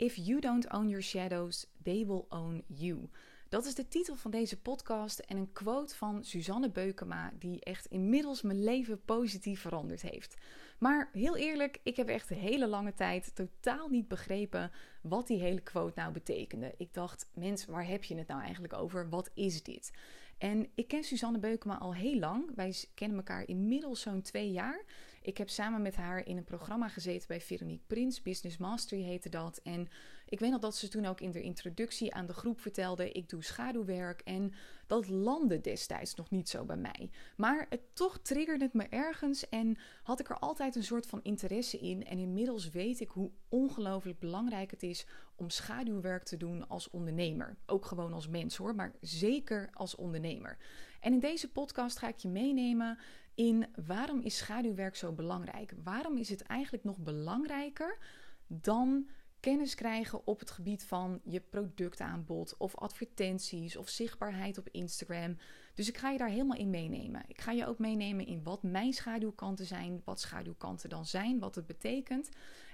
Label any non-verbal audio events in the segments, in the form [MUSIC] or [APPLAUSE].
If you don't own your shadows, they will own you. Dat is de titel van deze podcast en een quote van Suzanne Beukema, die echt inmiddels mijn leven positief veranderd heeft. Maar heel eerlijk, ik heb echt de hele lange tijd totaal niet begrepen wat die hele quote nou betekende. Ik dacht, mens, waar heb je het nou eigenlijk over? Wat is dit? En ik ken Suzanne Beukema al heel lang. Wij kennen elkaar inmiddels zo'n twee jaar. Ik heb samen met haar in een programma gezeten bij Veronique Prins. Business Mastery heette dat. En ik weet nog dat ze toen ook in de introductie aan de groep vertelde: ik doe schaduwwerk. En dat landde destijds nog niet zo bij mij. Maar het toch triggerde het me ergens en had ik er altijd een soort van interesse in. En inmiddels weet ik hoe ongelooflijk belangrijk het is om schaduwwerk te doen als ondernemer. Ook gewoon als mens hoor, maar zeker als ondernemer. En in deze podcast ga ik je meenemen in waarom is schaduwwerk zo belangrijk? Waarom is het eigenlijk nog belangrijker dan kennis krijgen op het gebied van je productaanbod of advertenties of zichtbaarheid op Instagram. Dus ik ga je daar helemaal in meenemen. Ik ga je ook meenemen in wat mijn schaduwkanten zijn, wat schaduwkanten dan zijn, wat het betekent.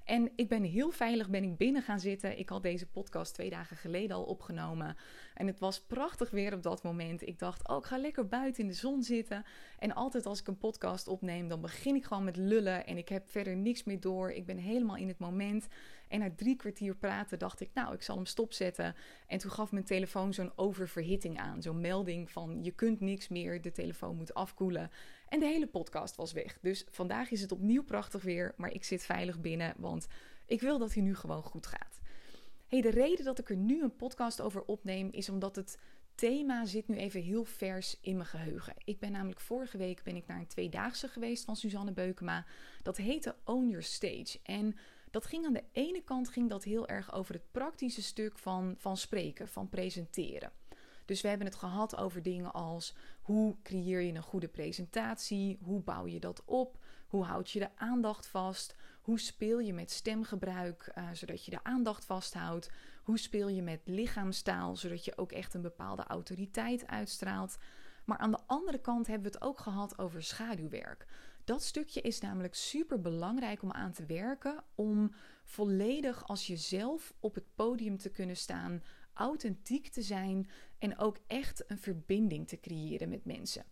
En ik ben heel veilig ben ik binnen gaan zitten. Ik had deze podcast twee dagen geleden al opgenomen. En het was prachtig weer op dat moment. Ik dacht, oh, ik ga lekker buiten in de zon zitten. En altijd als ik een podcast opneem, dan begin ik gewoon met lullen. En ik heb verder niks meer door. Ik ben helemaal in het moment. En na drie kwartier praten dacht ik, nou, ik zal hem stopzetten. En toen gaf mijn telefoon zo'n oververhitting aan. Zo'n melding van, je kunt niks meer, de telefoon moet afkoelen. En de hele podcast was weg. Dus vandaag is het opnieuw prachtig weer, maar ik zit veilig binnen, want ik wil dat hij nu gewoon goed gaat. Hey, de reden dat ik er nu een podcast over opneem is omdat het thema zit nu even heel vers in mijn geheugen. Ik ben namelijk vorige week ben ik naar een tweedaagse geweest van Suzanne Beukema. Dat heette Own Your Stage. En dat ging aan de ene kant ging dat heel erg over het praktische stuk van, van spreken, van presenteren. Dus we hebben het gehad over dingen als hoe creëer je een goede presentatie, hoe bouw je dat op, hoe houd je de aandacht vast, hoe speel je met stemgebruik uh, zodat je de aandacht vasthoudt, hoe speel je met lichaamstaal zodat je ook echt een bepaalde autoriteit uitstraalt. Maar aan de andere kant hebben we het ook gehad over schaduwwerk. Dat stukje is namelijk super belangrijk om aan te werken, om volledig als jezelf op het podium te kunnen staan, authentiek te zijn en ook echt een verbinding te creëren met mensen.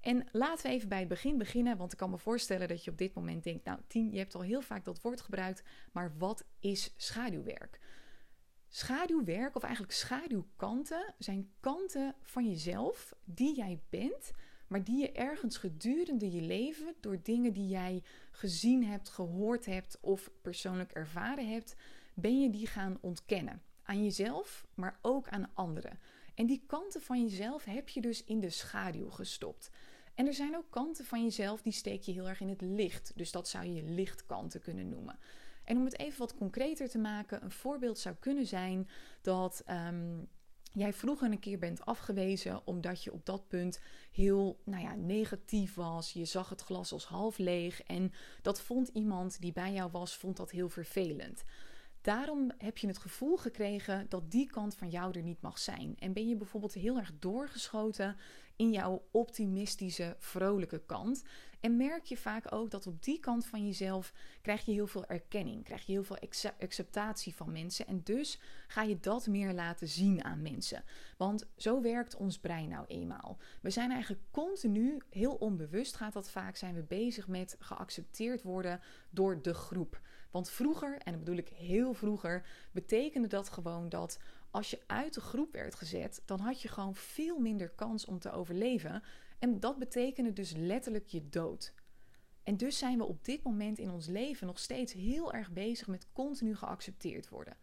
En laten we even bij het begin beginnen, want ik kan me voorstellen dat je op dit moment denkt: Nou, Tien, je hebt al heel vaak dat woord gebruikt, maar wat is schaduwwerk? Schaduwwerk, of eigenlijk schaduwkanten, zijn kanten van jezelf die jij bent, maar die je ergens gedurende je leven door dingen die jij gezien hebt, gehoord hebt of persoonlijk ervaren hebt, ben je die gaan ontkennen. Aan jezelf, maar ook aan anderen. En die kanten van jezelf heb je dus in de schaduw gestopt. En er zijn ook kanten van jezelf die steek je heel erg in het licht. Dus dat zou je lichtkanten kunnen noemen. En om het even wat concreter te maken, een voorbeeld zou kunnen zijn dat um, jij vroeger een keer bent afgewezen omdat je op dat punt heel nou ja, negatief was. Je zag het glas als half leeg en dat vond iemand die bij jou was, vond dat heel vervelend. Daarom heb je het gevoel gekregen dat die kant van jou er niet mag zijn. En ben je bijvoorbeeld heel erg doorgeschoten in jouw optimistische, vrolijke kant. En merk je vaak ook dat op die kant van jezelf krijg je heel veel erkenning, krijg je heel veel acceptatie van mensen. En dus ga je dat meer laten zien aan mensen. Want zo werkt ons brein nou eenmaal. We zijn eigenlijk continu, heel onbewust gaat dat vaak, zijn we bezig met geaccepteerd worden door de groep. Want vroeger, en dat bedoel ik heel vroeger, betekende dat gewoon dat als je uit de groep werd gezet, dan had je gewoon veel minder kans om te overleven. En dat betekende dus letterlijk je dood. En dus zijn we op dit moment in ons leven nog steeds heel erg bezig met continu geaccepteerd worden.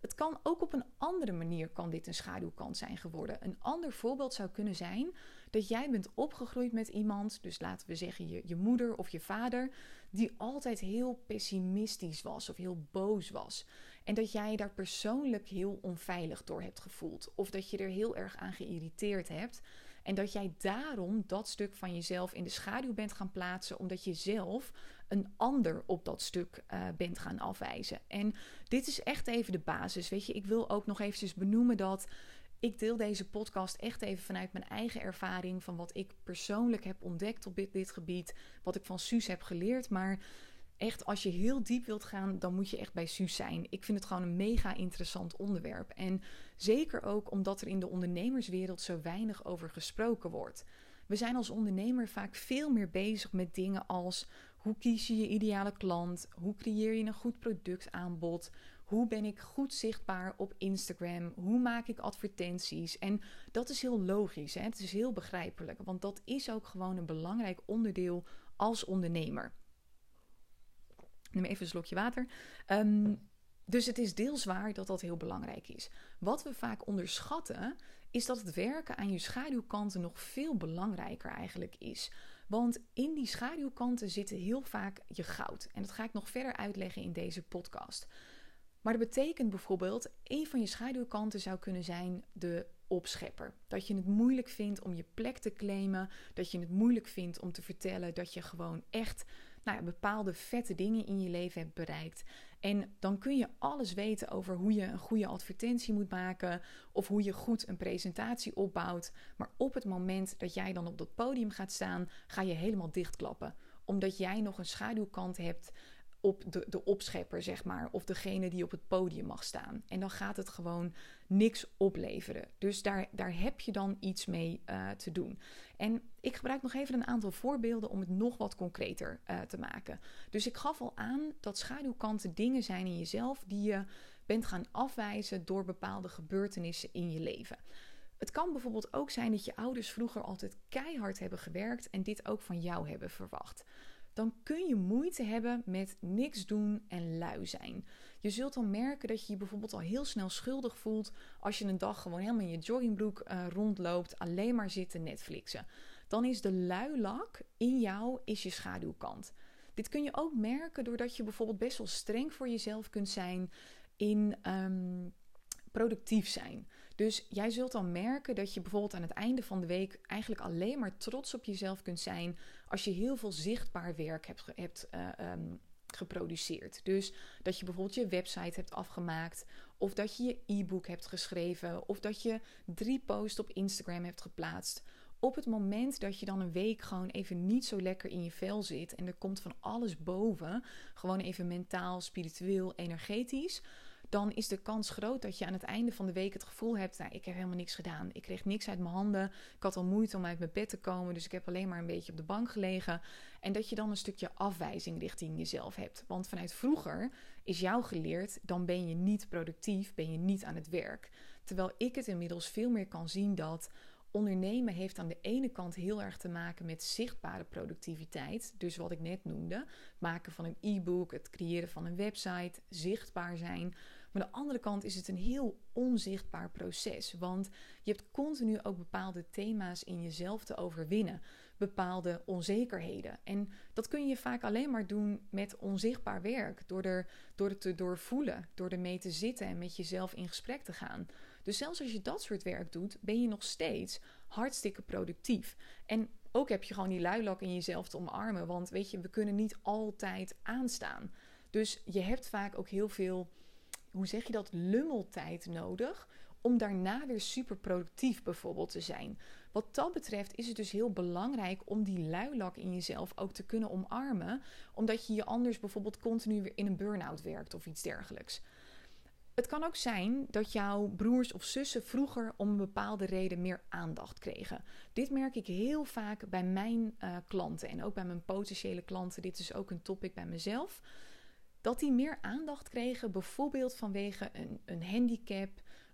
Het kan ook op een andere manier kan dit een schaduwkant zijn geworden. Een ander voorbeeld zou kunnen zijn dat jij bent opgegroeid met iemand, dus laten we zeggen je, je moeder of je vader, die altijd heel pessimistisch was of heel boos was. En dat jij daar persoonlijk heel onveilig door hebt gevoeld. Of dat je er heel erg aan geïrriteerd hebt. En dat jij daarom dat stuk van jezelf in de schaduw bent gaan plaatsen, omdat je zelf een ander op dat stuk uh, bent gaan afwijzen. En dit is echt even de basis. Weet je, ik wil ook nog eventjes benoemen dat ik deel deze podcast echt even vanuit mijn eigen ervaring, van wat ik persoonlijk heb ontdekt op dit, dit gebied, wat ik van Suus heb geleerd. Maar echt, als je heel diep wilt gaan, dan moet je echt bij Suus zijn. Ik vind het gewoon een mega interessant onderwerp. En zeker ook omdat er in de ondernemerswereld zo weinig over gesproken wordt. We zijn als ondernemer vaak veel meer bezig met dingen als hoe kies je je ideale klant? Hoe creëer je een goed productaanbod? Hoe ben ik goed zichtbaar op Instagram? Hoe maak ik advertenties? En dat is heel logisch, hè? het is heel begrijpelijk, want dat is ook gewoon een belangrijk onderdeel als ondernemer. Neem even een slokje water. Um, dus het is deels waar dat dat heel belangrijk is. Wat we vaak onderschatten, is dat het werken aan je schaduwkanten nog veel belangrijker eigenlijk is. Want in die schaduwkanten zitten heel vaak je goud. En dat ga ik nog verder uitleggen in deze podcast. Maar dat betekent bijvoorbeeld, een van je schaduwkanten zou kunnen zijn de opschepper. Dat je het moeilijk vindt om je plek te claimen. Dat je het moeilijk vindt om te vertellen dat je gewoon echt nou ja, bepaalde vette dingen in je leven hebt bereikt. En dan kun je alles weten over hoe je een goede advertentie moet maken of hoe je goed een presentatie opbouwt. Maar op het moment dat jij dan op dat podium gaat staan, ga je helemaal dichtklappen. Omdat jij nog een schaduwkant hebt op de, de opschepper, zeg maar, of degene die op het podium mag staan. En dan gaat het gewoon niks opleveren. Dus daar, daar heb je dan iets mee uh, te doen. En ik gebruik nog even een aantal voorbeelden om het nog wat concreter uh, te maken. Dus ik gaf al aan dat schaduwkanten dingen zijn in jezelf die je bent gaan afwijzen door bepaalde gebeurtenissen in je leven. Het kan bijvoorbeeld ook zijn dat je ouders vroeger altijd keihard hebben gewerkt en dit ook van jou hebben verwacht dan kun je moeite hebben met niks doen en lui zijn. Je zult dan merken dat je je bijvoorbeeld al heel snel schuldig voelt als je een dag gewoon helemaal in je joggingbroek uh, rondloopt, alleen maar zitten Netflixen. Dan is de luilak in jou is je schaduwkant. Dit kun je ook merken doordat je bijvoorbeeld best wel streng voor jezelf kunt zijn in um, productief zijn. Dus jij zult dan merken dat je bijvoorbeeld aan het einde van de week eigenlijk alleen maar trots op jezelf kunt zijn als je heel veel zichtbaar werk hebt, hebt uh, um, geproduceerd. Dus dat je bijvoorbeeld je website hebt afgemaakt, of dat je je e-book hebt geschreven, of dat je drie posts op Instagram hebt geplaatst. Op het moment dat je dan een week gewoon even niet zo lekker in je vel zit en er komt van alles boven, gewoon even mentaal, spiritueel, energetisch, dan is de kans groot dat je aan het einde van de week het gevoel hebt: nou, ik heb helemaal niks gedaan. Ik kreeg niks uit mijn handen. Ik had al moeite om uit mijn bed te komen, dus ik heb alleen maar een beetje op de bank gelegen. En dat je dan een stukje afwijzing richting jezelf hebt. Want vanuit vroeger is jou geleerd: dan ben je niet productief, ben je niet aan het werk. Terwijl ik het inmiddels veel meer kan zien dat ondernemen heeft aan de ene kant heel erg te maken met zichtbare productiviteit. Dus wat ik net noemde: het maken van een e-book, het creëren van een website, zichtbaar zijn. Maar aan de andere kant is het een heel onzichtbaar proces. Want je hebt continu ook bepaalde thema's in jezelf te overwinnen. Bepaalde onzekerheden. En dat kun je vaak alleen maar doen met onzichtbaar werk. Door er, door het te doorvoelen. Door ermee te zitten en met jezelf in gesprek te gaan. Dus zelfs als je dat soort werk doet, ben je nog steeds hartstikke productief. En ook heb je gewoon die luilak in jezelf te omarmen. Want weet je, we kunnen niet altijd aanstaan. Dus je hebt vaak ook heel veel hoe zeg je dat, lummeltijd nodig om daarna weer super productief bijvoorbeeld te zijn. Wat dat betreft is het dus heel belangrijk om die luilak in jezelf ook te kunnen omarmen, omdat je je anders bijvoorbeeld continu weer in een burn-out werkt of iets dergelijks. Het kan ook zijn dat jouw broers of zussen vroeger om een bepaalde reden meer aandacht kregen. Dit merk ik heel vaak bij mijn uh, klanten en ook bij mijn potentiële klanten. Dit is ook een topic bij mezelf dat die meer aandacht kregen, bijvoorbeeld vanwege een, een handicap,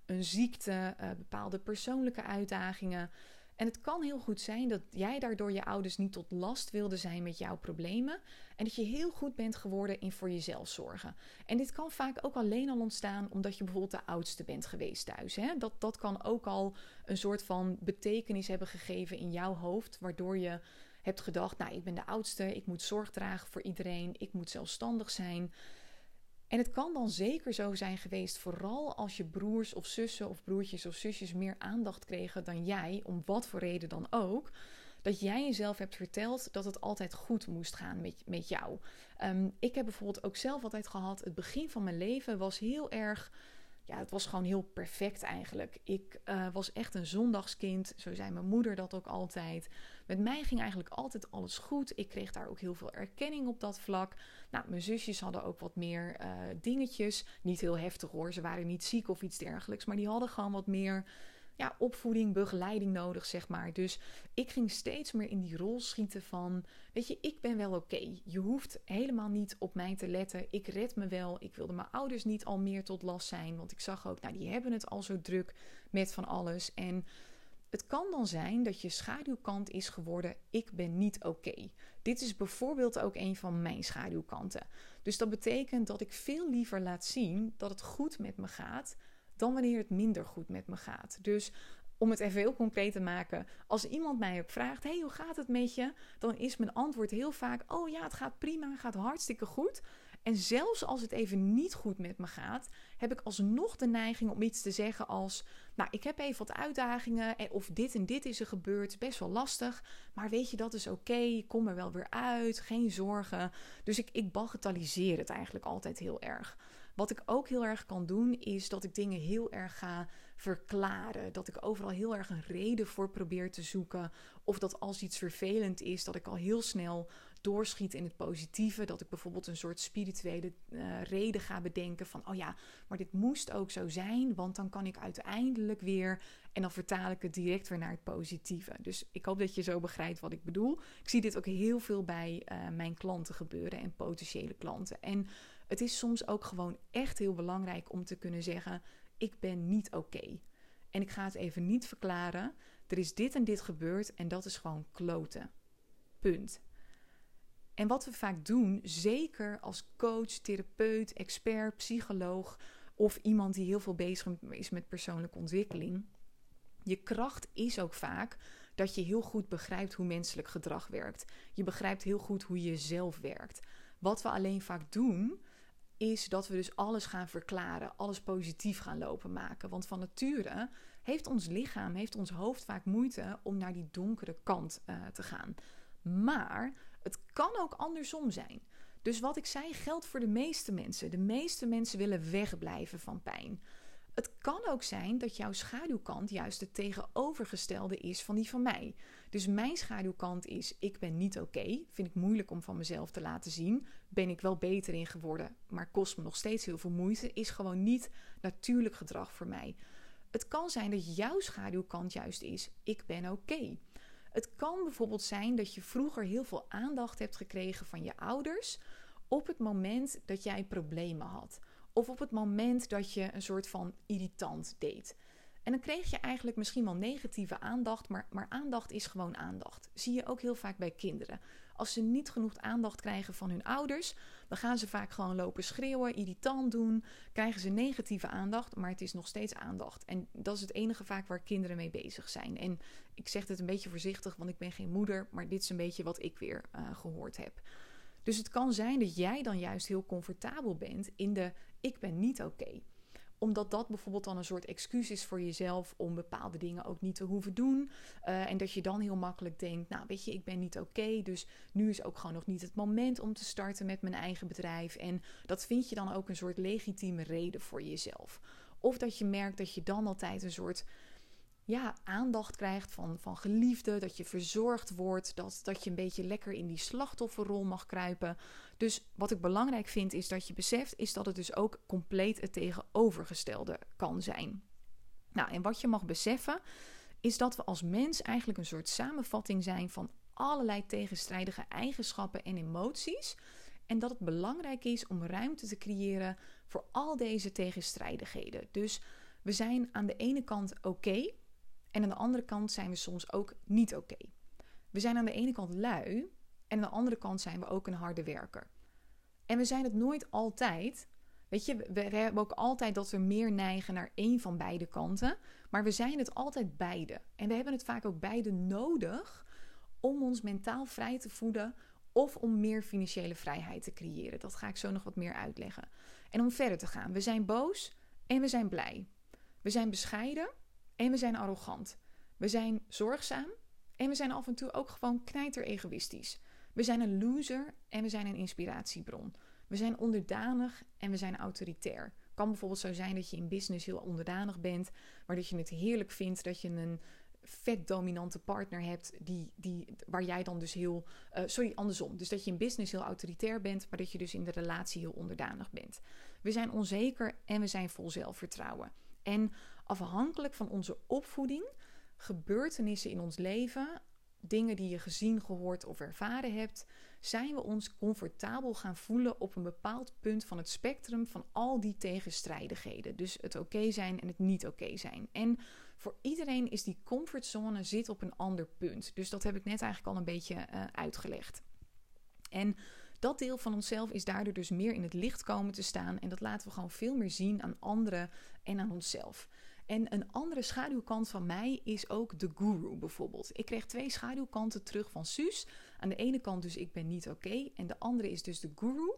een ziekte, uh, bepaalde persoonlijke uitdagingen. En het kan heel goed zijn dat jij daardoor je ouders niet tot last wilde zijn met jouw problemen. En dat je heel goed bent geworden in voor jezelf zorgen. En dit kan vaak ook alleen al ontstaan omdat je bijvoorbeeld de oudste bent geweest thuis. Hè? Dat, dat kan ook al een soort van betekenis hebben gegeven in jouw hoofd, waardoor je hebt gedacht, nou, ik ben de oudste, ik moet zorg dragen voor iedereen, ik moet zelfstandig zijn. En het kan dan zeker zo zijn geweest, vooral als je broers of zussen of broertjes of zusjes meer aandacht kregen dan jij, om wat voor reden dan ook, dat jij jezelf hebt verteld dat het altijd goed moest gaan met, met jou. Um, ik heb bijvoorbeeld ook zelf altijd gehad, het begin van mijn leven was heel erg ja, het was gewoon heel perfect eigenlijk. Ik uh, was echt een zondagskind, zo zei mijn moeder dat ook altijd. Met mij ging eigenlijk altijd alles goed. Ik kreeg daar ook heel veel erkenning op dat vlak. Nou, mijn zusjes hadden ook wat meer uh, dingetjes. Niet heel heftig hoor, ze waren niet ziek of iets dergelijks. Maar die hadden gewoon wat meer ja, opvoeding, begeleiding nodig, zeg maar. Dus ik ging steeds meer in die rol schieten van, weet je, ik ben wel oké. Je hoeft helemaal niet op mij te letten. Ik red me wel. Ik wilde mijn ouders niet al meer tot last zijn, want ik zag ook, nou, die hebben het al zo druk met van alles. En het kan dan zijn dat je schaduwkant is geworden: ik ben niet oké. Dit is bijvoorbeeld ook een van mijn schaduwkanten. Dus dat betekent dat ik veel liever laat zien dat het goed met me gaat dan wanneer het minder goed met me gaat. Dus om het even heel concreet te maken, als iemand mij ook vraagt: Hey, hoe gaat het met je? Dan is mijn antwoord heel vaak: Oh ja, het gaat prima, gaat hartstikke goed. En zelfs als het even niet goed met me gaat, heb ik alsnog de neiging om iets te zeggen als: Nou, ik heb even wat uitdagingen, of dit en dit is er gebeurd, best wel lastig. Maar weet je, dat is oké, kom er wel weer uit, geen zorgen. Dus ik, ik bagatelliseer het eigenlijk altijd heel erg. Wat ik ook heel erg kan doen, is dat ik dingen heel erg ga verklaren. Dat ik overal heel erg een reden voor probeer te zoeken. Of dat als iets vervelend is, dat ik al heel snel doorschiet in het positieve. Dat ik bijvoorbeeld een soort spirituele uh, reden ga bedenken van, oh ja, maar dit moest ook zo zijn, want dan kan ik uiteindelijk weer, en dan vertaal ik het direct weer naar het positieve. Dus ik hoop dat je zo begrijpt wat ik bedoel. Ik zie dit ook heel veel bij uh, mijn klanten gebeuren en potentiële klanten. En het is soms ook gewoon echt heel belangrijk om te kunnen zeggen: ik ben niet oké. En ik ga het even niet verklaren. Er is dit en dit gebeurd en dat is gewoon kloten. Punt. En wat we vaak doen, zeker als coach, therapeut, expert, psycholoog of iemand die heel veel bezig is met persoonlijke ontwikkeling, je kracht is ook vaak dat je heel goed begrijpt hoe menselijk gedrag werkt. Je begrijpt heel goed hoe je zelf werkt. Wat we alleen vaak doen, is dat we dus alles gaan verklaren, alles positief gaan lopen maken. Want van nature heeft ons lichaam, heeft ons hoofd vaak moeite om naar die donkere kant uh, te gaan. Maar het kan ook andersom zijn. Dus wat ik zei geldt voor de meeste mensen. De meeste mensen willen wegblijven van pijn. Het kan ook zijn dat jouw schaduwkant juist het tegenovergestelde is van die van mij. Dus mijn schaduwkant is: ik ben niet oké. Vind ik moeilijk om van mezelf te laten zien. Ben ik wel beter in geworden, maar kost me nog steeds heel veel moeite. Is gewoon niet natuurlijk gedrag voor mij. Het kan zijn dat jouw schaduwkant juist is: ik ben oké. Het kan bijvoorbeeld zijn dat je vroeger heel veel aandacht hebt gekregen van je ouders op het moment dat jij problemen had. Of op het moment dat je een soort van irritant deed. En dan kreeg je eigenlijk misschien wel negatieve aandacht, maar, maar aandacht is gewoon aandacht. Zie je ook heel vaak bij kinderen. Als ze niet genoeg aandacht krijgen van hun ouders, dan gaan ze vaak gewoon lopen schreeuwen, irritant doen, krijgen ze negatieve aandacht, maar het is nog steeds aandacht. En dat is het enige vaak waar kinderen mee bezig zijn. En ik zeg het een beetje voorzichtig, want ik ben geen moeder, maar dit is een beetje wat ik weer uh, gehoord heb. Dus het kan zijn dat jij dan juist heel comfortabel bent in de ik ben niet oké. Omdat dat bijvoorbeeld dan een soort excuus is voor jezelf om bepaalde dingen ook niet te hoeven doen. Uh, en dat je dan heel makkelijk denkt, nou weet je, ik ben niet oké. dus nu is ook gewoon nog niet het moment om te starten met mijn eigen bedrijf. En dat vind je dan ook een soort legitieme reden voor jezelf. Of dat je merkt dat je dan altijd een soort ja, aandacht krijgt van, van geliefde, dat je verzorgd wordt, dat, dat je een beetje lekker in die slachtofferrol mag kruipen. Dus wat ik belangrijk vind is dat je beseft, is dat het dus ook compleet het tegenovergestelde kan zijn. Nou, en wat je mag beseffen, is dat we als mens eigenlijk een soort samenvatting zijn van allerlei tegenstrijdige eigenschappen en emoties. En dat het belangrijk is om ruimte te creëren voor al deze tegenstrijdigheden. Dus we zijn aan de ene kant oké, en aan de andere kant zijn we soms ook niet oké. We zijn aan de ene kant lui en aan de andere kant zijn we ook een harde werker. En we zijn het nooit altijd. Weet je, we, hebben ook altijd dat we meer neigen naar één van beide kanten. Maar we zijn het altijd beide. En we hebben het vaak ook beide nodig om ons mentaal vrij te voeden of om meer financiële vrijheid te creëren. Dat ga ik zo nog wat meer uitleggen. En om verder te gaan. We zijn boos en we zijn blij. We zijn bescheiden en we zijn arrogant. We zijn zorgzaam en we zijn af en toe ook gewoon knijter egoïstisch. We zijn een loser en we zijn een inspiratiebron. We zijn onderdanig en we zijn autoritair. kan bijvoorbeeld zo zijn dat je in business heel onderdanig bent, maar dat je het heerlijk vindt dat je een vet dominante partner hebt, die, die, waar jij dan dus heel. Uh, sorry, andersom. Dus dat je in business heel autoritair bent, maar dat je dus in de relatie heel onderdanig bent. We zijn onzeker en we zijn vol zelfvertrouwen. En afhankelijk van onze opvoeding, gebeurtenissen in ons leven, dingen die je gezien, gehoord of ervaren hebt, zijn we ons comfortabel gaan voelen op een bepaald punt van het spectrum van al die tegenstrijdigheden. Dus het oké zijn en het niet oké zijn. En voor iedereen is die comfortzone zit op een ander punt. Dus dat heb ik net eigenlijk al een beetje uh, uitgelegd. En dat deel van onszelf is daardoor dus meer in het licht komen te staan. En dat laten we gewoon veel meer zien aan anderen en aan onszelf. En een andere schaduwkant van mij is ook de guru bijvoorbeeld. Ik kreeg twee schaduwkanten terug van Suus. Aan de ene kant dus ik ben niet oké. en de andere is dus de guru.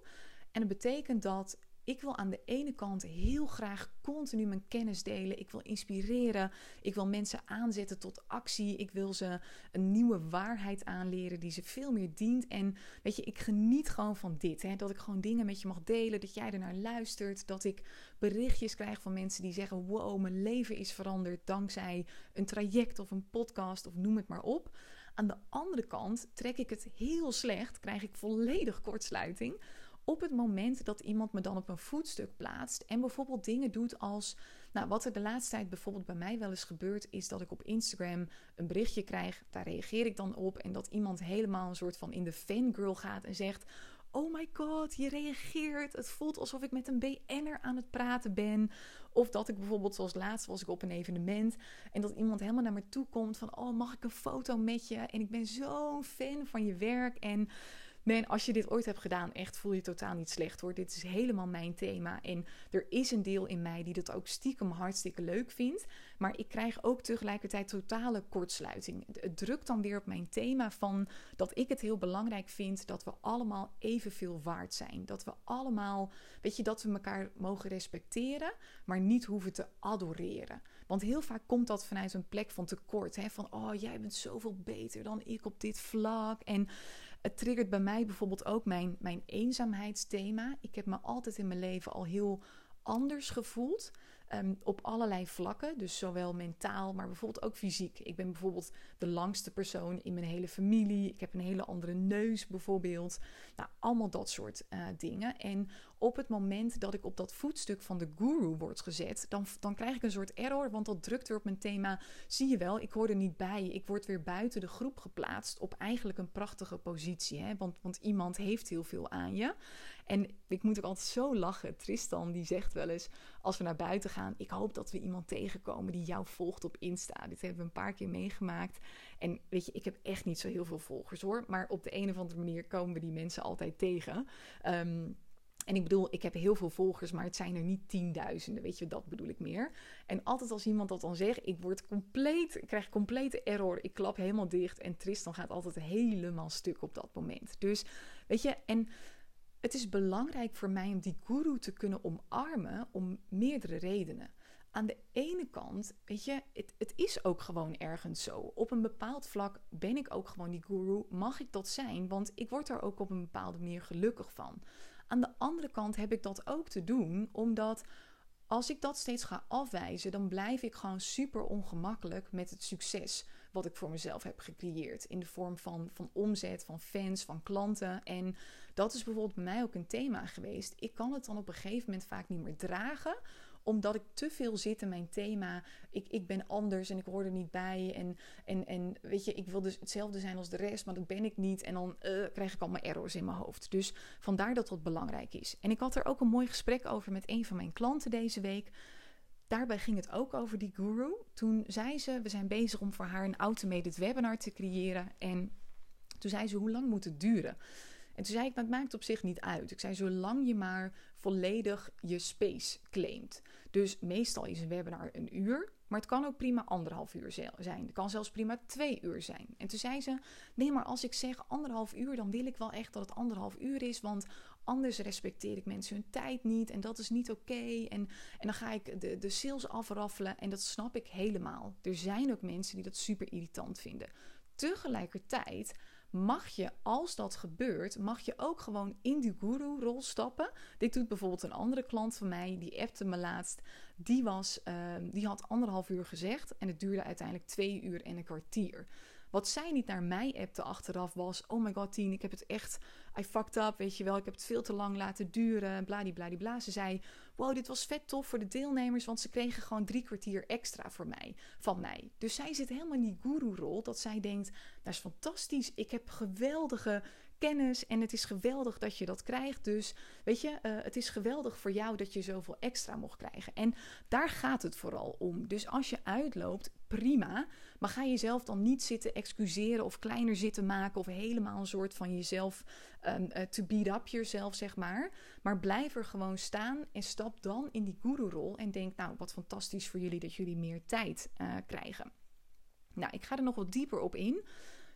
En dat betekent dat ik wil aan de ene kant heel graag continu mijn kennis delen. Ik wil inspireren. Ik wil mensen aanzetten tot actie. Ik wil ze een nieuwe waarheid aanleren die ze veel meer dient. En weet je, ik geniet gewoon van dit. Hè? Dat ik gewoon dingen met je mag delen. Dat jij ernaar luistert. Dat ik berichtjes krijg van mensen die zeggen: Wow, mijn leven is veranderd dankzij een traject of een podcast of noem het maar op. Aan de andere kant trek ik het heel slecht, krijg ik volledig kortsluiting op het moment dat iemand me dan op een voetstuk plaatst en bijvoorbeeld dingen doet als, nou wat er de laatste tijd bijvoorbeeld bij mij wel eens gebeurt, is dat ik op Instagram een berichtje krijg, daar reageer ik dan op en dat iemand helemaal een soort van in de fangirl gaat en zegt, oh my god, je reageert. Het voelt alsof ik met een BN'er aan het praten ben. Of dat ik bijvoorbeeld, zoals laatst was ik op een evenement. En dat iemand helemaal naar me toe komt van, oh mag ik een foto met je? En ik ben zo'n fan van je werk. En Man, als je dit ooit hebt gedaan, echt voel je totaal niet slecht hoor. Dit is helemaal mijn thema. En er is een deel in mij die dat ook stiekem hartstikke leuk vindt. Maar ik krijg ook tegelijkertijd totale kortsluiting. Het drukt dan weer op mijn thema van dat ik het heel belangrijk vind dat we allemaal evenveel waard zijn. Dat we allemaal, weet je, dat we elkaar mogen respecteren, maar niet hoeven te adoreren. Want heel vaak komt dat vanuit een plek van tekort. Hè? Van, oh, jij bent zoveel beter dan ik op dit vlak. En het triggert bij mij bijvoorbeeld ook mijn, mijn eenzaamheidsthema. Ik heb me altijd in mijn leven al heel anders gevoeld. Ehm, op allerlei vlakken. Dus zowel mentaal, maar bijvoorbeeld ook fysiek. Ik ben bijvoorbeeld de langste persoon in mijn hele familie. Ik heb een hele andere neus bijvoorbeeld. Nou, allemaal dat soort uh, dingen. En op het moment dat ik op dat voetstuk van de guru word gezet, dan, dan krijg ik een soort error, want dat drukt weer op mijn thema. Zie je wel, ik hoor er niet bij. Ik word weer buiten de groep geplaatst op eigenlijk een prachtige positie. Hè? Want, want iemand heeft heel veel aan je. En ik moet ook altijd zo lachen. Tristan die zegt wel eens, als we naar buiten gaan, ik hoop dat we iemand tegenkomen die jou volgt op Insta. Dit hebben we een paar keer meegemaakt. En weet je, ik heb echt niet zo heel veel volgers hoor. Maar op de een of andere manier komen we die mensen altijd tegen. Um, en ik bedoel, ik heb heel veel volgers, maar het zijn er niet tienduizenden, weet je, dat bedoel ik meer. En altijd als iemand dat dan zegt, ik word compleet, ik krijg complete error, ik klap helemaal dicht en Tristan gaat altijd helemaal stuk op dat moment. Dus, weet je, en het is belangrijk voor mij om die guru te kunnen omarmen om meerdere redenen. Aan de ene kant, weet je, het, het is ook gewoon ergens zo. Op een bepaald vlak ben ik ook gewoon die guru, mag ik dat zijn, want ik word er ook op een bepaalde manier gelukkig van. Aan de andere kant heb ik dat ook te doen, omdat als ik dat steeds ga afwijzen, dan blijf ik gewoon super ongemakkelijk met het succes wat ik voor mezelf heb gecreëerd. In de vorm van, van omzet, van fans, van klanten. En dat is bijvoorbeeld bij mij ook een thema geweest. Ik kan het dan op een gegeven moment vaak niet meer dragen omdat ik te veel zit in mijn thema. Ik, ik ben anders en ik hoor er niet bij. En, en, en weet je, ik wil dus hetzelfde zijn als de rest, maar dat ben ik niet. En dan uh, krijg ik allemaal errors in mijn hoofd. Dus vandaar dat dat belangrijk is. En ik had er ook een mooi gesprek over met een van mijn klanten deze week. Daarbij ging het ook over die guru. Toen zei ze, we zijn bezig om voor haar een automated webinar te creëren. En toen zei ze, hoe lang moet het duren? En toen zei ik, dat maakt op zich niet uit. Ik zei, zolang je maar volledig je space claimt. Dus meestal is een webinar een uur, maar het kan ook prima anderhalf uur zijn. Het kan zelfs prima twee uur zijn. En toen zei ze, nee, maar als ik zeg anderhalf uur, dan wil ik wel echt dat het anderhalf uur is, want anders respecteer ik mensen hun tijd niet en dat is niet oké. En, en dan ga ik de, de sales afraffelen en dat snap ik helemaal. Er zijn ook mensen die dat super irritant vinden. Tegelijkertijd mag je, als dat gebeurt, mag je ook gewoon in die guru-rol stappen. Dit doet bijvoorbeeld een andere klant van mij, die appte me laatst. Die, was, ehm, die had anderhalf uur gezegd en het duurde uiteindelijk twee uur en een kwartier. Wat zij niet naar mij appte achteraf was: Oh my god, Tien, ik heb het echt. I fucked up, weet je wel. Ik heb het veel te lang laten duren. Bladibladibla. Ze zei: Wow, dit was vet tof voor de deelnemers. Want ze kregen gewoon drie kwartier extra voor mij, van mij. Dus zij zit helemaal in die guru-rol. Dat zij denkt: Dat is fantastisch. Ik heb geweldige kennis en het is geweldig dat je dat krijgt. Dus weet je, uh, het is geweldig voor jou dat je zoveel extra mocht krijgen. En daar gaat het vooral om. Dus als je uitloopt, prima. Maar ga jezelf dan niet zitten excuseren of kleiner zitten maken of helemaal een soort van jezelf um, uh, to beat up jezelf, zeg maar. Maar blijf er gewoon staan en stap dan in die guru-rol en denk, nou, wat fantastisch voor jullie dat jullie meer tijd uh, krijgen. Nou, ik ga er nog wat dieper op in.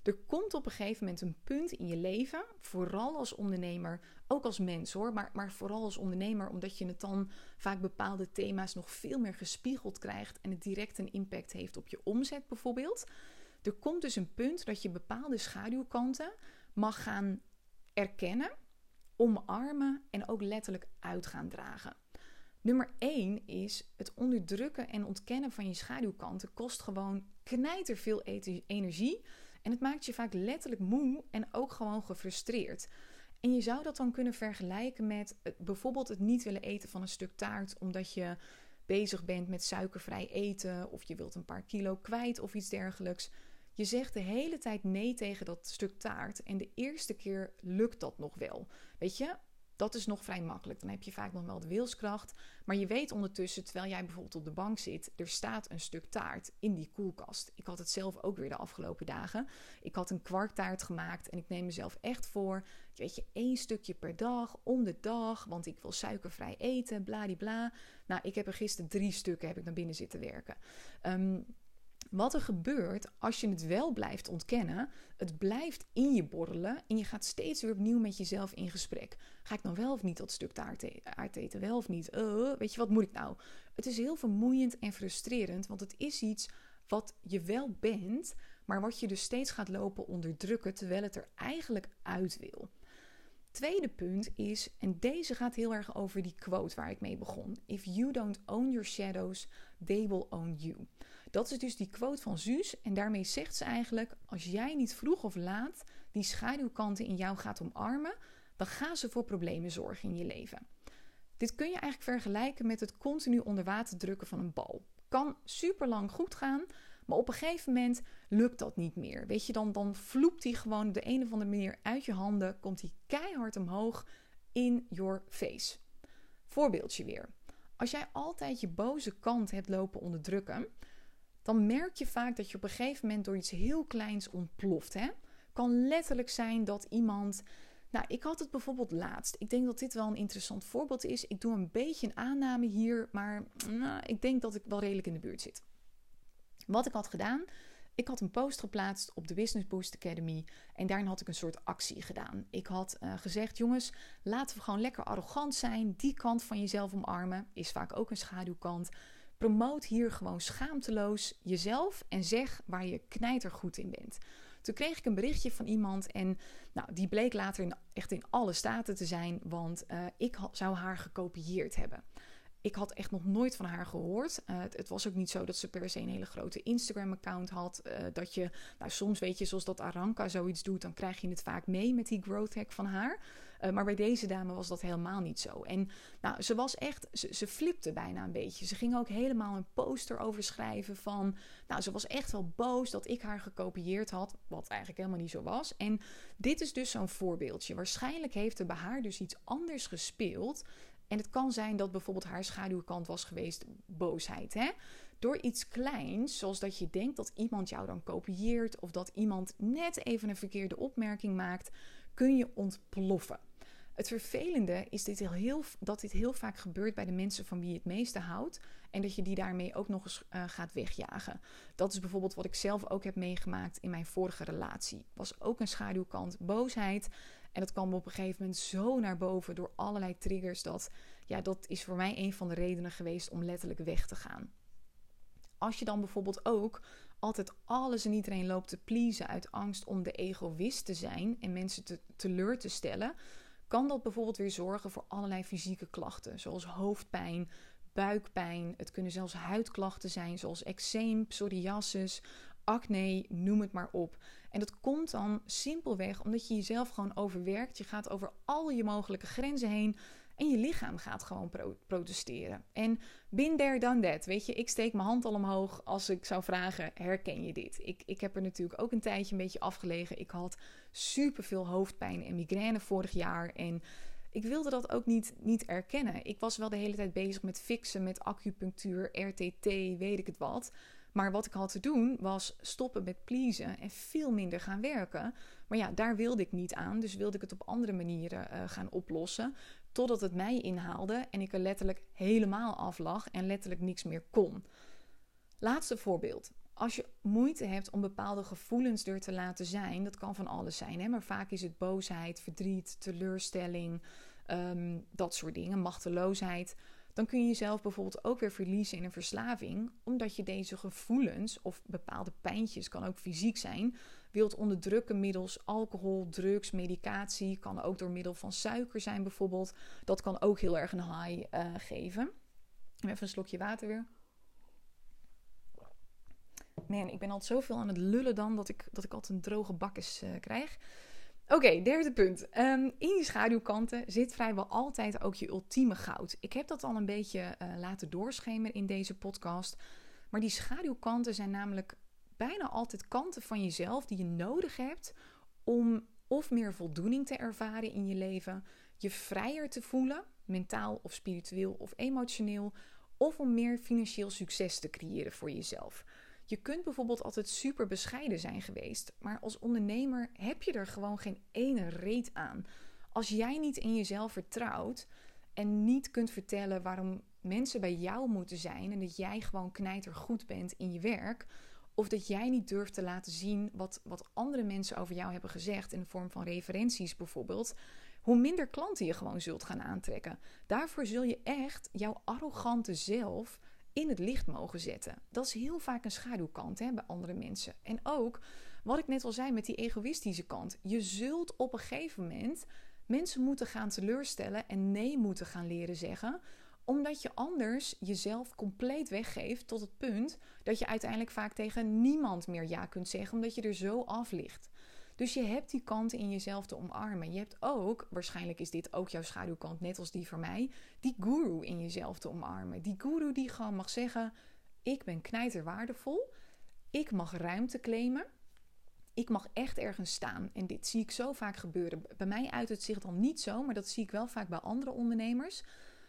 Er komt op een gegeven moment een punt in je leven, vooral als ondernemer, ook als mens hoor, maar, maar vooral als ondernemer, omdat je het dan vaak bepaalde thema's nog veel meer gespiegeld krijgt en het direct een impact heeft op je omzet bijvoorbeeld. Er komt dus een punt dat je bepaalde schaduwkanten mag gaan erkennen, omarmen en ook letterlijk uit gaan dragen. Nummer 1 is het onderdrukken en ontkennen van je schaduwkanten kost gewoon knijterveel energie en het maakt je vaak letterlijk moe en ook gewoon gefrustreerd. En je zou dat dan kunnen vergelijken met bijvoorbeeld het niet willen eten van een stuk taart omdat je bezig bent met suikervrij eten of je wilt een paar kilo kwijt of iets dergelijks. Je zegt de hele tijd nee tegen dat stuk taart en de eerste keer lukt dat nog wel. Weet je, dat is nog vrij makkelijk. Dan heb je vaak nog wel de wilskracht. Maar je weet ondertussen, terwijl jij bijvoorbeeld op de bank zit, er staat een stuk taart in die koelkast. Ik had het zelf ook weer de afgelopen dagen. Ik had een kwarktaart gemaakt en ik neem mezelf echt voor, weet je, één stukje per dag, om de dag, want ik wil suikervrij eten, bladibla. Nou, ik heb er gisteren drie stukken heb ik naar binnen zitten werken. Um, wat er gebeurt als je het wel blijft ontkennen, het blijft in je borrelen en je gaat steeds weer opnieuw met jezelf in gesprek. Ga ik dan wel of niet dat stuk taart eten? Wel of niet? Uh, weet je, wat moet ik nou? Het is heel vermoeiend en frustrerend, want het is iets wat je wel bent, maar wat je dus steeds gaat lopen onderdrukken terwijl het er eigenlijk uit wil. Tweede punt is, en deze gaat heel erg over die quote waar ik mee begon: If you don't own your shadows, they will own you. Dat is dus die quote van Suus. En daarmee zegt ze eigenlijk: als jij niet vroeg of laat die schaduwkanten in jou gaat omarmen, dan gaan ze voor problemen zorgen in je leven. Dit kun je eigenlijk vergelijken met het continu onder water drukken van een bal. Kan super lang goed gaan, maar op een gegeven moment lukt dat niet meer. Weet je, dan, dan vloept hij gewoon op de een of andere manier uit je handen, komt hij keihard omhoog in your face. Voorbeeldje weer. Als jij altijd je boze kant hebt lopen onderdrukken, dan merk je vaak dat je op een gegeven moment door iets heel kleins ontploft. Hè? Kan letterlijk zijn dat iemand. Nou, ik had het bijvoorbeeld laatst. Ik denk dat dit wel een interessant voorbeeld is. Ik doe een beetje een aanname hier, maar nou, ik denk dat ik wel redelijk in de buurt zit. Wat ik had gedaan, ik had een post geplaatst op de Business Boost Academy en daarin had ik een soort actie gedaan. Ik had uh, gezegd, jongens, laten we gewoon lekker arrogant zijn. Die kant van jezelf omarmen is vaak ook een schaduwkant. Promoot hier gewoon schaamteloos jezelf en zeg waar je knijtergoed in bent. Toen kreeg ik een berichtje van iemand en nou, die bleek later in, echt in alle staten te zijn, want uh, ik zou haar gekopieerd hebben. Ik had echt nog nooit van haar gehoord. Uh, het, was ook niet zo dat ze per se een hele grote Instagram-account had. Uh, dat je, nou, soms weet je, zoals dat Aranka zoiets doet, dan krijg je het vaak mee met die growth hack van haar. Uh, maar bij deze dame was dat helemaal niet zo. En nou, ze was echt, ze, ze flipte bijna een beetje. Ze ging ook helemaal een poster over schrijven van, nou, ze was echt wel boos dat ik haar gekopieerd had, wat eigenlijk helemaal niet zo was. En dit is dus zo'n voorbeeldje. Waarschijnlijk heeft er bij haar dus iets anders gespeeld. En het kan zijn dat bijvoorbeeld haar schaduwkant was geweest boosheid. Hè? Door iets kleins, zoals dat je denkt dat iemand jou dan kopieert of dat iemand net even een verkeerde opmerking maakt, kun je ontploffen. Het vervelende is dit heel, dat dit heel vaak gebeurt bij de mensen van wie je het meeste houdt. En dat je die daarmee ook nog eens uh, gaat wegjagen. Dat is bijvoorbeeld wat ik zelf ook heb meegemaakt in mijn vorige relatie. Was ook een schaduwkant, boosheid. En dat kwam op een gegeven moment zo naar boven door allerlei triggers. Dat ja, dat is voor mij een van de redenen geweest om letterlijk weg te gaan. Als je dan bijvoorbeeld ook altijd alles en iedereen loopt te pleasen uit angst om de egoïst te zijn en mensen te, teleur te stellen, kan dat bijvoorbeeld weer zorgen voor allerlei fysieke klachten, zoals hoofdpijn, buikpijn. Het kunnen zelfs huidklachten zijn, zoals eczeem, psoriasis, acne, noem het maar op. En dat komt dan simpelweg omdat je jezelf gewoon overwerkt. Je gaat over al je mogelijke grenzen heen. En je lichaam gaat gewoon protesteren. En bin there, done that. Weet je, ik steek mijn hand al omhoog als ik zou vragen: herken je dit? Ik, ik heb er natuurlijk ook een tijdje een beetje afgelegen. Ik had super veel hoofdpijn en migraine vorig jaar. En ik wilde dat ook niet, niet erkennen. Ik was wel de hele tijd bezig met fixen, met acupunctuur, RTT, weet ik het wat. Maar wat ik had te doen was stoppen met pleasen en veel minder gaan werken. Maar ja, daar wilde ik niet aan. Dus wilde ik het op andere manieren uh, gaan oplossen. Totdat het mij inhaalde en ik er letterlijk helemaal af lag en letterlijk niks meer kon. Laatste voorbeeld. Als je moeite hebt om bepaalde gevoelens er te laten zijn, dat kan van alles zijn, hè? maar vaak is het boosheid, verdriet, teleurstelling, um, dat soort dingen, machteloosheid. Dan kun je jezelf bijvoorbeeld ook weer verliezen in een verslaving, omdat je deze gevoelens of bepaalde pijntjes, kan ook fysiek zijn, wilt onderdrukken middels alcohol, drugs, medicatie. Kan ook door middel van suiker zijn bijvoorbeeld. Dat kan ook heel erg een high uh, geven. Even een slokje water weer. Man, ik ben altijd zoveel aan het lullen dan dat ik, dat ik altijd een droge bakkes uh, krijg. Oké, derde punt. Um, in die schaduwkanten zit vrijwel altijd ook je ultieme goud. Ik heb dat al een beetje uh, laten doorschemeren in deze podcast. Maar die schaduwkanten zijn namelijk bijna altijd kanten van jezelf die je nodig hebt om of meer voldoening te ervaren in je leven, je vrijer te voelen, mentaal of spiritueel of emotioneel, of om meer financieel succes te creëren voor jezelf. Je kunt bijvoorbeeld altijd super bescheiden zijn geweest, maar als ondernemer heb je er gewoon geen ene reet aan. Als jij niet in jezelf vertrouwt en niet kunt vertellen waarom mensen bij jou moeten zijn en dat jij gewoon knijter goed bent in je werk, of dat jij niet durft te laten zien wat, wat andere mensen over jou hebben gezegd in de vorm van referenties bijvoorbeeld. Hoe minder klanten je gewoon zult gaan aantrekken. Daarvoor zul je echt jouw arrogante zelf in het licht mogen zetten. Dat is heel vaak een schaduwkant hè, bij andere mensen. En ook wat ik net al zei met die egoïstische kant. Je zult op een gegeven moment mensen moeten gaan teleurstellen en nee moeten gaan leren zeggen omdat je anders jezelf compleet weggeeft tot het punt dat je uiteindelijk vaak tegen niemand meer ja kunt zeggen, omdat je er zo af ligt. Dus je hebt die kanten in jezelf te omarmen. Je hebt ook, waarschijnlijk is dit ook jouw schaduwkant, net als die van mij, die guru in jezelf te omarmen. Die guru die gewoon mag zeggen: Ik ben knijter waardevol. Ik mag ruimte claimen. Ik mag echt ergens staan. En dit zie ik zo vaak gebeuren. Bij mij uit het zich dan niet zo, maar dat zie ik wel vaak bij andere ondernemers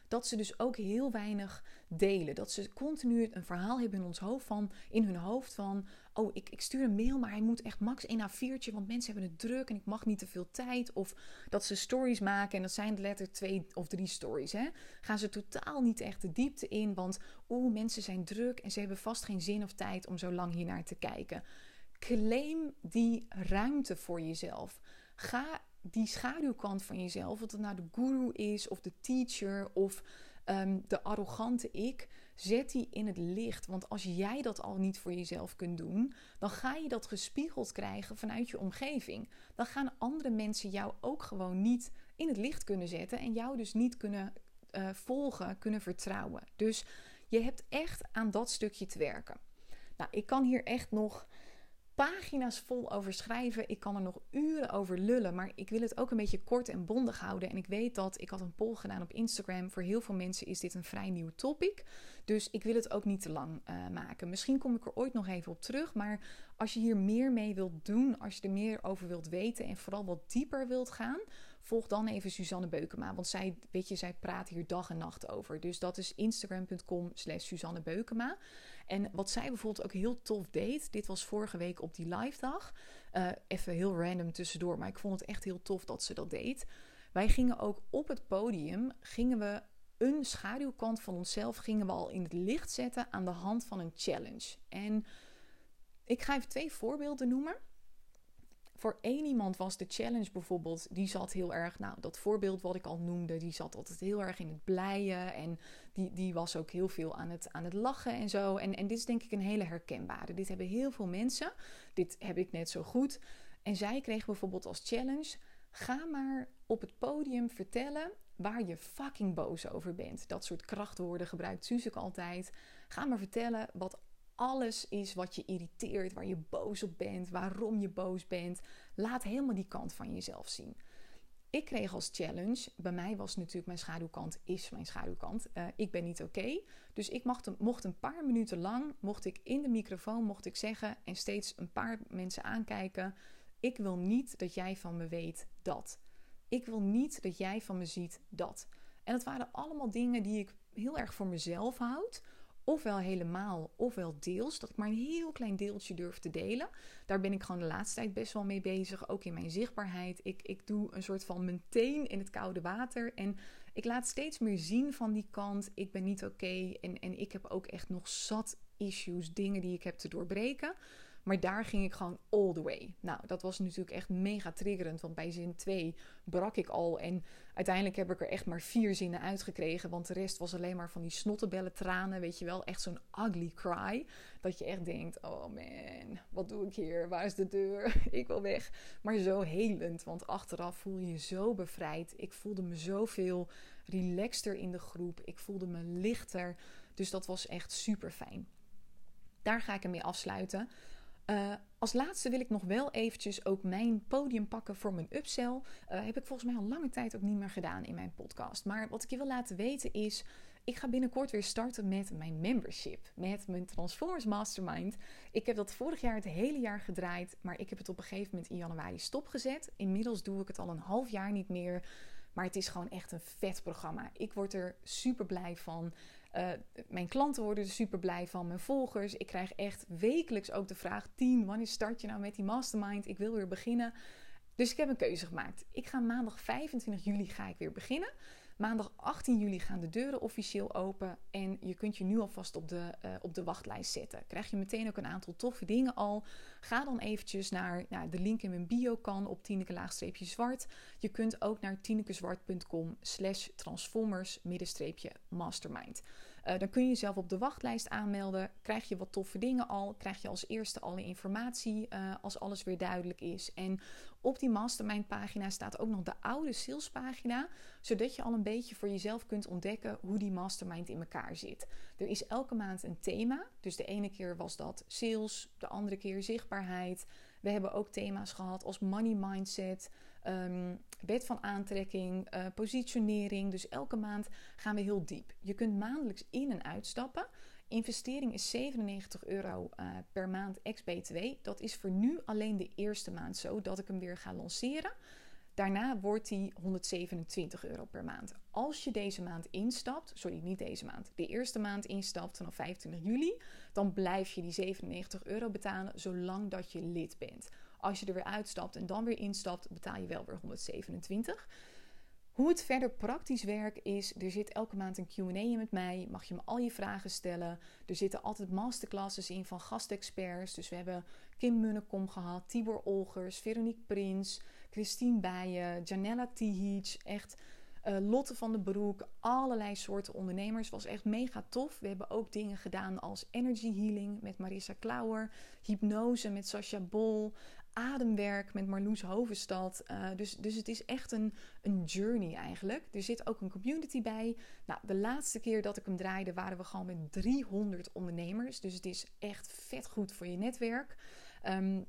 dat ze dus ook heel weinig delen. Dat ze continu een verhaal hebben in ons hoofd van, in hun hoofd van, oh, ik, ik stuur een mail, maar hij moet echt max 1 a 4'tje, want mensen hebben het druk en ik mag niet te veel tijd. Of dat ze stories maken en dat zijn letter twee of drie stories. Hè? Gaan ze totaal niet echt de diepte in, want oeh, mensen zijn druk en ze hebben vast geen zin of tijd om zo lang hiernaar te kijken. Claim die ruimte voor jezelf. Ga die schaduwkant van jezelf, of het nou de guru is of de teacher of um, de arrogante ik, zet die in het licht. Want als jij dat al niet voor jezelf kunt doen, dan ga je dat gespiegeld krijgen vanuit je omgeving. Dan gaan andere mensen jou ook gewoon niet in het licht kunnen zetten en jou dus niet kunnen uh, volgen, kunnen vertrouwen. Dus je hebt echt aan dat stukje te werken. Nou, ik kan hier echt nog pagina's vol over schrijven. Ik kan er nog uren over lullen, maar ik wil het ook een beetje kort en bondig houden. En ik weet dat ik had een poll gedaan op Instagram. Voor heel veel mensen is dit een vrij nieuw topic. Dus ik wil het ook niet te lang uh, maken. Misschien kom ik er ooit nog even op terug. Maar als je hier meer mee wilt doen, als je er meer over wilt weten en vooral wat dieper wilt gaan, volg dan even Suzanne Beukema. Want zij, weet je, zij praat hier dag en nacht over. Dus dat is instagram.com slash Suzanne Beukema. En wat zij bijvoorbeeld ook heel tof deed, dit was vorige week op die live dag. Uh, even heel random tussendoor, maar ik vond het echt heel tof dat ze dat deed. Wij gingen ook op het podium, gingen we een schaduwkant van onszelf gingen we al in het licht zetten aan de hand van een challenge. En ik ga even twee voorbeelden noemen. voor één iemand was de challenge bijvoorbeeld, die zat heel erg, nou, dat voorbeeld wat ik al noemde, die zat altijd heel erg in het blijen. En die, die was ook heel veel aan het, aan het lachen en zo. En, en dit is denk ik een hele herkenbare. Dit hebben heel veel mensen. Dit heb ik net zo goed. En zij kregen bijvoorbeeld als challenge: ga maar op het podium vertellen waar je fucking boos over bent. Dat soort krachtwoorden gebruikt Suze altijd. Ga maar vertellen wat alles is wat je irriteert, waar je boos op bent, waarom je boos bent. Laat helemaal die kant van jezelf zien. Ik kreeg als challenge, bij mij was natuurlijk mijn schaduwkant, is mijn schaduwkant. Uh, ik ben niet oké. Dus ik mocht, mocht een paar minuten lang, mocht ik in de microfoon, mocht ik zeggen en steeds een paar mensen aankijken. Ik wil niet dat jij van me weet dat. Ik wil niet dat jij van me ziet dat. En dat waren allemaal dingen die ik heel erg voor mezelf houd ofwel helemaal, ofwel deels. Dat ik maar een heel klein deeltje durf te delen. Daar ben ik gewoon de laatste tijd best wel mee bezig. Ook in mijn zichtbaarheid. Ik, ik doe een soort van meteen in het koude water. En ik laat steeds meer zien van die kant. Ik ben niet oké. En, en ik heb ook echt nog zat issues, dingen die ik heb te doorbreken. Maar daar ging ik gewoon all the way. Nou, dat was natuurlijk echt mega triggerend. Want bij zin 2 brak ik al. En uiteindelijk heb ik er echt maar vier zinnen uitgekregen. Want de rest was alleen maar van die snottebellen tranen. Weet je wel, echt zo'n ugly cry. Dat je echt denkt: oh man, wat doe ik hier? Waar is de deur? [LAUGHS] ik wil weg. Maar zo helend. Want achteraf voel je je zo bevrijd. Ik voelde me zoveel relaxter in de groep. Ik voelde me lichter. Dus dat was echt super fijn. Daar ga ik hem mee afsluiten. Uh, als laatste wil ik nog wel eventjes ook mijn podium pakken voor mijn upsell. Uh, heb ik volgens mij al lange tijd ook niet meer gedaan in mijn podcast. Maar wat ik je wil laten weten is, ik ga binnenkort weer starten met mijn membership. Met mijn Transformers Mastermind. Ik heb dat vorig jaar het hele jaar gedraaid. Maar ik heb het op een gegeven moment in januari stopgezet. Inmiddels doe ik het al een half jaar niet meer. Maar het is gewoon echt een vet programma. Ik word er super blij van. Uh, mijn klanten worden er super blij van, mijn volgers. Ik krijg echt wekelijks ook de vraag: 10, wanneer start je nou met die mastermind? Ik wil weer beginnen. Dus ik heb een keuze gemaakt. Ik ga maandag 25 juli ga ik weer beginnen. Maandag 18 juli gaan de deuren officieel open. En je kunt je nu alvast op de, uh, op de wachtlijst zetten. Krijg je meteen ook een aantal toffe dingen al. Ga dan eventjes naar de link in mijn bio kan op Tineke-zwart. Je kunt ook naar tinekezwart.com slash transformers mastermind. Uh, dan kun je jezelf op de wachtlijst aanmelden. Krijg je wat toffe dingen al. Krijg je als eerste alle informatie uh, als alles weer duidelijk is. En op die mastermind pagina staat ook nog de oude salespagina. Zodat je al een beetje voor jezelf kunt ontdekken hoe die mastermind in elkaar zit. Er is elke maand een thema. Dus de ene keer was dat sales. De andere keer zichtbaarheid. We hebben ook thema's gehad als money mindset um, wet van aantrekking, uh, positionering. Dus elke maand gaan we heel diep. Je kunt maandelijks in- en uitstappen. Investering is 97 euro uh, per maand ex-BTW. Dat is voor nu alleen de eerste maand zo dat ik hem weer ga lanceren. Daarna wordt die 127 euro per maand. Als je deze maand instapt, sorry, niet deze maand, de eerste maand instapt vanaf 25 juli, dan blijf je die 97 euro betalen zolang dat je lid bent. Als je er weer uitstapt en dan weer instapt, betaal je wel weer 127. Hoe het verder praktisch werkt is, er zit elke maand een Q&A in met mij. Mag je me al je vragen stellen. Er zitten altijd masterclasses in van gastexperts. Dus we hebben Kim Munnekom gehad, Tibor Olgers, Veronique Prins, Christine Bijen, Janella Tihic. Echt uh, Lotte van den Broek, allerlei soorten ondernemers. Was echt mega tof. We hebben ook dingen gedaan als energy healing met Marissa Klauer, hypnose met Sascha Bol, ademwerk met Marloes Hovenstad. Uh, dus, dus het is echt een, een journey eigenlijk. Er zit ook een community bij. Nou, de laatste keer dat ik hem draaide waren we gewoon met 300 ondernemers. Dus het is echt vet goed voor je netwerk. Um,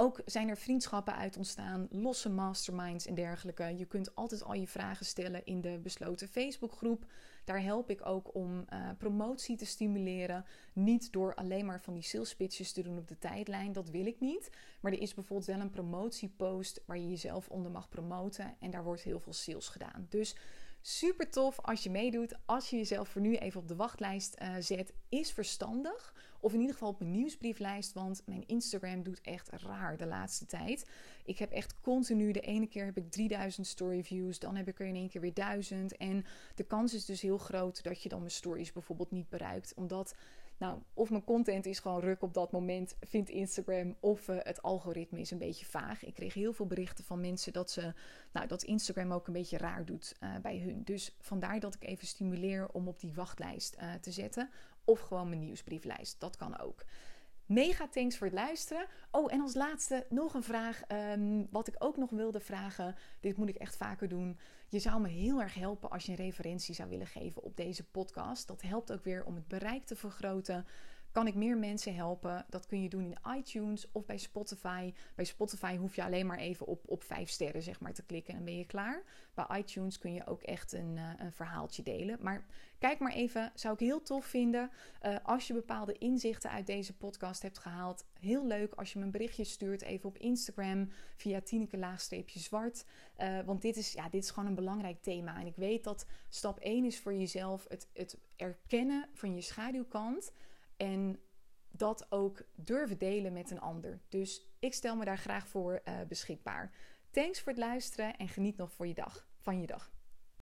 ook zijn er vriendschappen uit ontstaan, losse masterminds en dergelijke. Je kunt altijd al je vragen stellen in de besloten Facebookgroep. Daar help ik ook om uh, promotie te stimuleren. Niet door alleen maar van die sales pitches te doen op de tijdlijn. Dat wil ik niet. Maar er is bijvoorbeeld wel een promotiepost waar je jezelf onder mag promoten. En daar wordt heel veel sales gedaan. Dus super tof als je meedoet. Als je jezelf voor nu even op de wachtlijst uh, zet, is verstandig. Of in ieder geval op mijn nieuwsbrieflijst, want mijn Instagram doet echt raar de laatste tijd. Ik heb echt continu, de ene keer heb ik 3000 story views, dan heb ik er in één keer weer 1000. En de kans is dus heel groot dat je dan mijn stories bijvoorbeeld niet bereikt, omdat Nou, of mijn content is gewoon ruk op dat moment, vindt Instagram, of uh, het algoritme is een beetje vaag. Ik kreeg heel veel berichten van mensen dat, ze, nou, dat Instagram ook een beetje raar doet uh, bij hun. Dus vandaar dat ik even stimuleer om op die wachtlijst uh, te zetten. Of gewoon mijn nieuwsbrieflijst. Dat kan ook. Mega thanks voor het luisteren. Oh, en als laatste nog een vraag. Um, wat ik ook nog wilde vragen. Dit moet ik echt vaker doen. Je zou me heel erg helpen als je een referentie zou willen geven op deze podcast. Dat helpt ook weer om het bereik te vergroten. Kan ik meer mensen helpen? Dat kun je doen in iTunes of bij Spotify. Bij Spotify hoef je alleen maar even op, op vijf sterren zeg maar, te klikken en ben je klaar. Bij iTunes kun je ook echt een, uh, een verhaaltje delen. Maar kijk maar even, zou ik heel tof vinden. Uh, als je bepaalde inzichten uit deze podcast hebt gehaald. Heel leuk als je me een berichtje stuurt even op Instagram via Tineke laagstreepje zwart. Uh, want dit is, ja, dit is gewoon een belangrijk thema. En ik weet dat stap 1 is voor jezelf het, het erkennen van je schaduwkant. En dat ook durven delen met een ander. Dus ik stel me daar graag voor uh, beschikbaar. Thanks voor het luisteren en geniet nog voor je dag, van je dag.